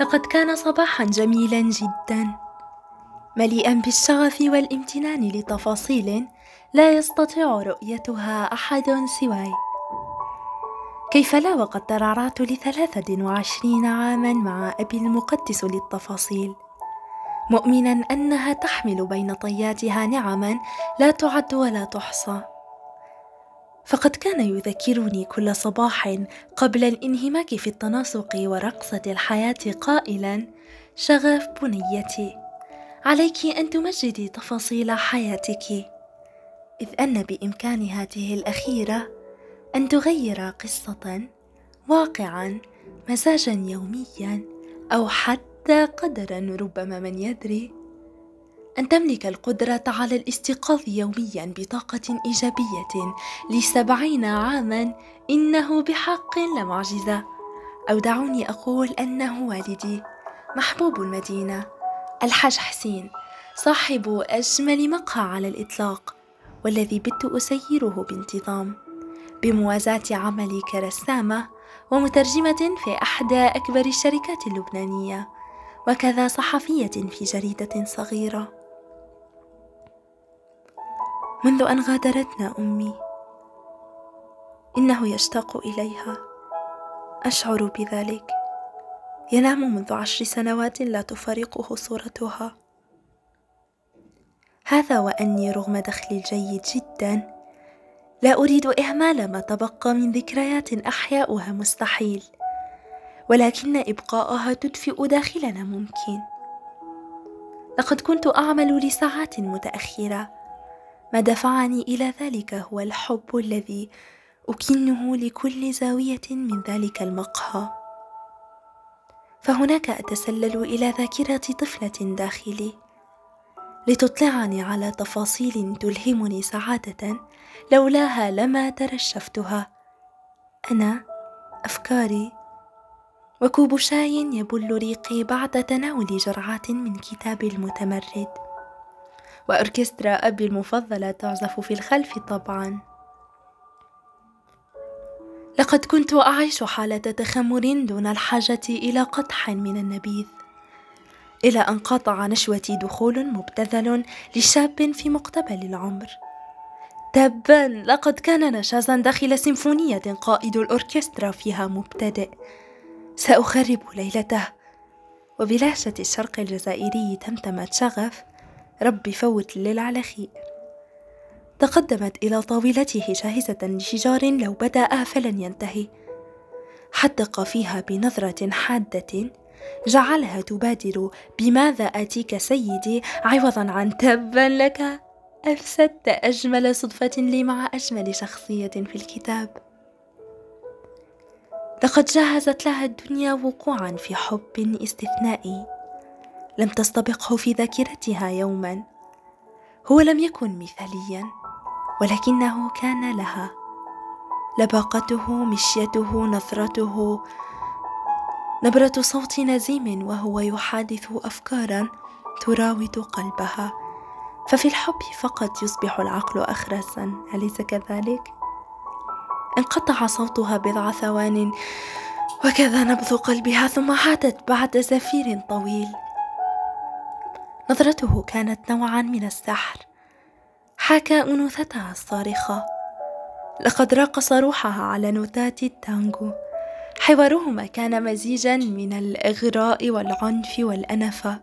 لقد كان صباحا جميلا جدا مليئا بالشغف والامتنان لتفاصيل لا يستطيع رؤيتها أحد سواي. كيف لا وقد ترعرعت لثلاثة وعشرين عاما مع أبي المقدس للتفاصيل مؤمنا أنها تحمل بين طياتها نعما لا تعد ولا تحصى. فقد كان يذكرني كل صباح قبل الانهماك في التناسق ورقصة الحياة قائلا شغف بنيتي عليك أن تمجدي تفاصيل حياتك. إذ أن بإمكان هذه الأخيرة أن تغير قصة واقعا مزاجا يوميا أو حتى قدرا ربما من يدري أن تملك القدرة على الاستيقاظ يوميا بطاقة إيجابية لسبعين عاما إنه بحق لمعجزة أو دعوني أقول أنه والدي محبوب المدينة. الحاج حسين صاحب أجمل مقهى على الإطلاق والذي بت أسيره بانتظام. بموازاة عملي كرسامة ومترجمة في إحدى أكبر الشركات اللبنانية وكذا صحفية في جريدة صغيرة. منذ أن غادرتنا أمي. إنه يشتاق إليها. أشعر بذلك. ينام منذ عشر سنوات لا تفارقه صورتها. هذا وأني رغم دخلي الجيد جدا لا أريد إهمال ما تبقى من ذكريات أحياؤها مستحيل. ولكن إبقاءها تدفئ داخلنا ممكن. لقد كنت أعمل لساعات متأخرة. ما دفعني إلى ذلك هو الحب الذي أكنه لكل زاوية من ذلك المقهى. فهناك أتسلل إلى ذاكرة طفلة داخلي. لتطلعني على تفاصيل تلهمني سعادة لولاها لما ترشفتها. أنا أفكاري وكوب شاي يبل ريقي بعد تناول جرعات من كتابي المتمرد. وأوركسترا أبي المفضلة تعزف في الخلف طبعا. لقد كنت أعيش حالة تخمر دون الحاجة إلى قطح من النبيذ إلى أن قاطع نشوتي دخول مبتذل لشاب في مقتبل العمر. تبا لقد كان نشازا داخل سيمفونية قائد الأوركسترا فيها مبتدئ. سأخرب ليلته. وبلهجة الشرق الجزائري تمتمت شغف ربي فوت الليل على خير. تقدمت إلى طاولته جاهزة لشجار لو بدأ فلن ينتهي. حدق فيها بنظرة حادة جعلها تبادر بماذا آتيك سيدي؟ عوضا عن تبا لك أفسدت أجمل صدفة لي مع أجمل شخصية في الكتاب. لقد جهزت لها الدنيا وقوعا في حب استثنائي. لم تستبقه في ذاكرتها يوما. هو لم يكن مثاليا ولكنه كان لها. لباقته مشيته نظرته. نبرة صوت نزيم وهو يحادث افكارا تراود قلبها. ففي الحب فقط يصبح العقل اخرسا. أليس كذلك؟ انقطع صوتها بضع ثوان وكذا نبض قلبها ثم عادت بعد زفير طويل. نظرته كانت نوعا من السحر. حاكى انوثتها الصارخة. لقد راقص روحها على نوتات التانجو. حوارهما كان مزيجا من الإغراء والعنف والانفه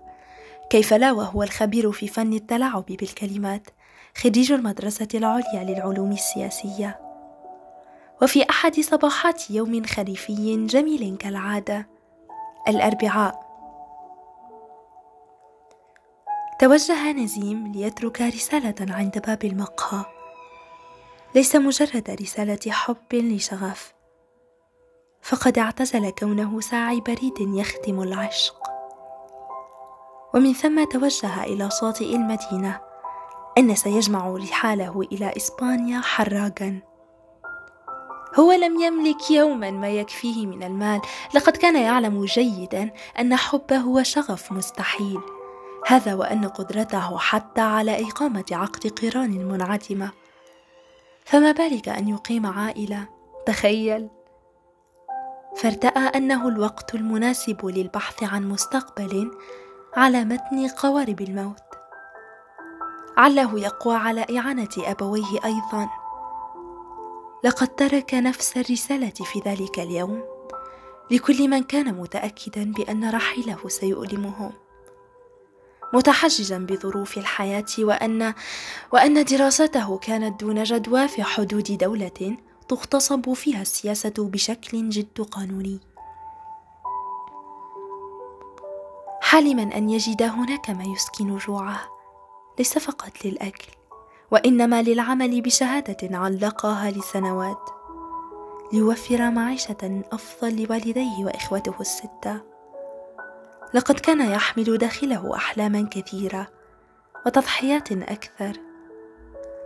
كيف لا وهو الخبير في فن التلاعب بالكلمات خريج المدرسة العليا للعلوم السياسية. وفي أحد صباحات يوم خريفي جميل كالعادة الأربعاء. توجه نزيم ليترك رسالة عند باب المقهى. ليس مجرد رسالة حب لشغف. فقد اعتزل كونه ساعي بريد يخدم العشق. ومن ثم توجه إلى شاطئ المدينة أن سيجمع رحاله إلى إسبانيا حراقا. هو لم يملك يوما ما يكفيه من المال. لقد كان يعلم جيدا أن حبه شغف مستحيل. هذا وأن قدرته حتى على إقامة عقد قران منعدمة فما بالك أن يقيم عائلة؟ تخيل. فارتأى أنه الوقت المناسب للبحث عن مستقبل على متن قوارب الموت. عله يقوى على إعانة أبويه أيضا. لقد ترك نفس الرسالة في ذلك اليوم. لكل من كان متأكدا بأن رحيله سيؤلمهم متحججا بظروف الحياة وأن وأن دراسته كانت دون جدوى في حدود دولة تغتصب فيها السياسة بشكل جد قانوني. حالما أن يجد هناك ما يسكن جوعه ليس فقط للأكل وإنما للعمل بشهادة علقها لسنوات ليوفر معيشة أفضل لوالديه وإخوته الستة. لقد كان يحمل داخله أحلاما كثيرة وتضحيات أكثر.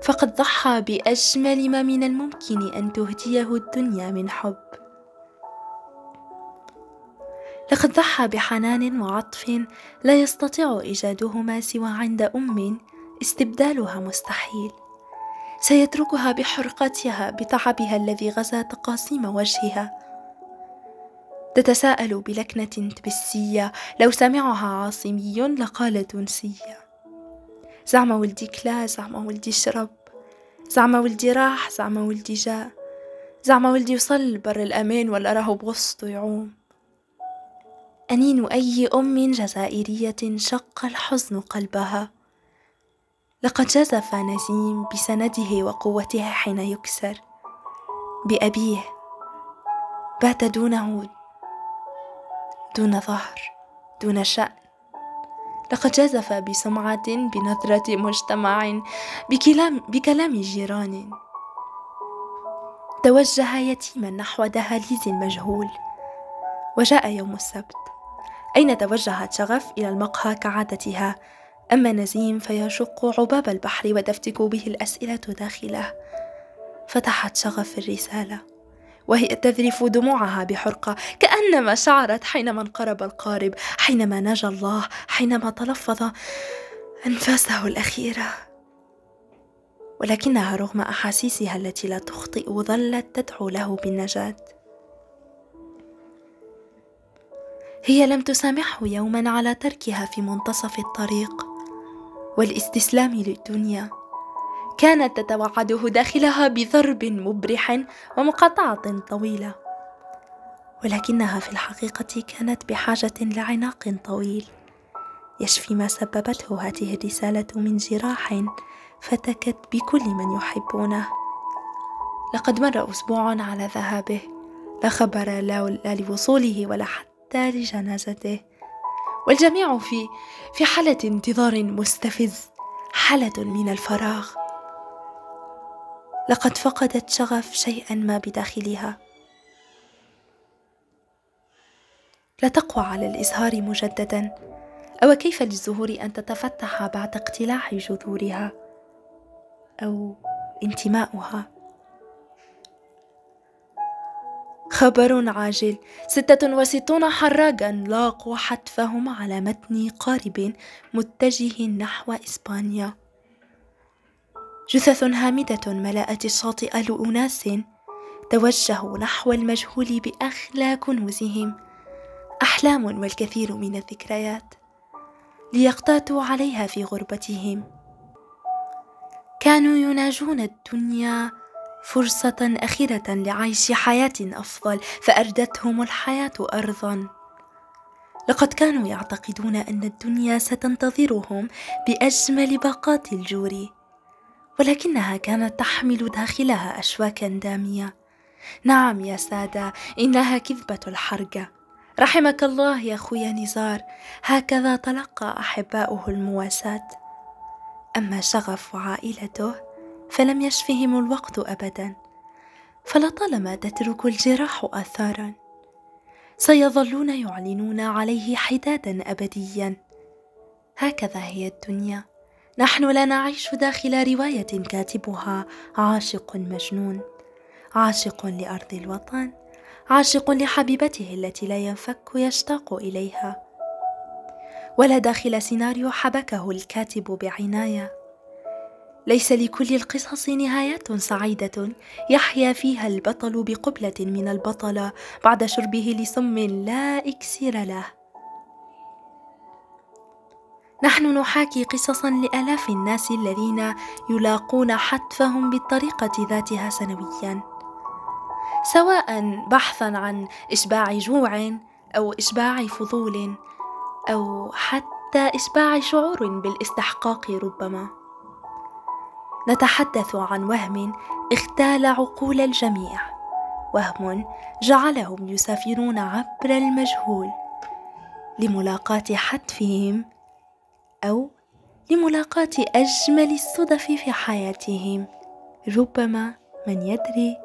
فقد ضحى بأجمل ما من الممكن أن تهديه الدنيا من حب. لقد ضحى بحنان وعطف لا يستطيع إيجادهما سوى عند أم استبدالها مستحيل. سيتركها بحرقتها بتعبها الذي غزا تقاسيم وجهها. تتساءل بلكنة تبسية. لو سمعها عاصمي لقال تونسية زعم ولدي كلا زعم ولدي شرب. زعم ولدي راح زعم ولدي جاء. زعم ولدي وصل بر الأمان ولا راهو بوسطه يعوم. أنين أي أم جزائرية شق الحزن قلبها؟ لقد جزف نزيم بسنده وقوته حين يكسر. بأبيه. بات دونه دون ظهر دون شأن. لقد جزف بسمعة بنظرة مجتمع بكلام, بكلام جيران. توجه يتيما نحو دهاليز المجهول وجاء يوم السبت. أين توجهت شغف إلى المقهى كعادتها؟ أما نزيم فيشق عباب البحر وتفتك به الأسئلة داخله. فتحت شغف الرسالة. وهي تذرف دموعها بحرقة كأنما شعرت حينما انقرب القارب حينما نجا الله حينما تلفظ أنفاسه الأخيرة. ولكنها رغم أحاسيسها التي لا تخطئ ظلت تدعو له بالنجاة. هي لم تسامحه يوما على تركها في منتصف الطريق والإستسلام للدنيا. كانت تتوعده داخلها بضرب مبرح ومقاطعة طويلة. ولكنها في الحقيقة كانت بحاجة لعناق طويل. يشفي ما سببته هذه الرسالة من جراح فتكت بكل من يحبونه. لقد مر أسبوع على ذهابه لا خبر لا لوصوله ولا حتى لجنازته. والجميع في في حالة انتظار مستفز حالة من الفراغ. لقد فقدت شغف شيئا ما بداخلها. لا تقوى على الإزهار مجددا. أو كيف للزهور أن تتفتح بعد اقتلاع جذورها؟ أو انتماؤها؟ خبر عاجل. ستة وستون حراجا لاقوا حتفهم على متن قارب متجه نحو إسبانيا. جثث هامدة ملأت الشاطئ لأناس توجهوا نحو المجهول بأخلى كنوزهم أحلام والكثير من الذكريات ليقتاتوا عليها في غربتهم. كانوا يناجون الدنيا فرصة أخيرة لعيش حياة أفضل فأردتهم الحياة أرضا. لقد كانوا يعتقدون أن الدنيا ستنتظرهم بأجمل باقات الجور. ولكنها كانت تحمل داخلها أشواكا دامية. نعم يا سادة إنها كذبة الحرقة رحمك الله يا خويا نزار. هكذا تلقى أحباؤه المواساة. أما شغف وعائلته فلم يشفهم الوقت أبدا. فلطالما تترك الجراح آثارا سيظلون يعلنون عليه حدادا أبديا. هكذا هي الدنيا. نحن لا نعيش داخل رواية كاتبها عاشق مجنون عاشق لأرض الوطن عاشق لحبيبته التي لا ينفك يشتاق إليها ولا داخل سيناريو حبكه الكاتب بعناية ليس لكل القصص نهايات سعيدة يحيا فيها البطل بقبلة من البطلة بعد شربه لسم لا إكسير له. نحن نحاكي قصصا لآلاف الناس الذين يلاقون حتفهم بالطريقة ذاتها سنويا، سواء بحثا عن إشباع جوع أو إشباع فضول أو حتى إشباع شعور بالاستحقاق ربما. نتحدث عن وهم اغتال عقول الجميع وهم جعلهم يسافرون عبر المجهول لملاقاة حتفهم أو لملاقاة أجمل الصدف في حياتهم. ربما من يدري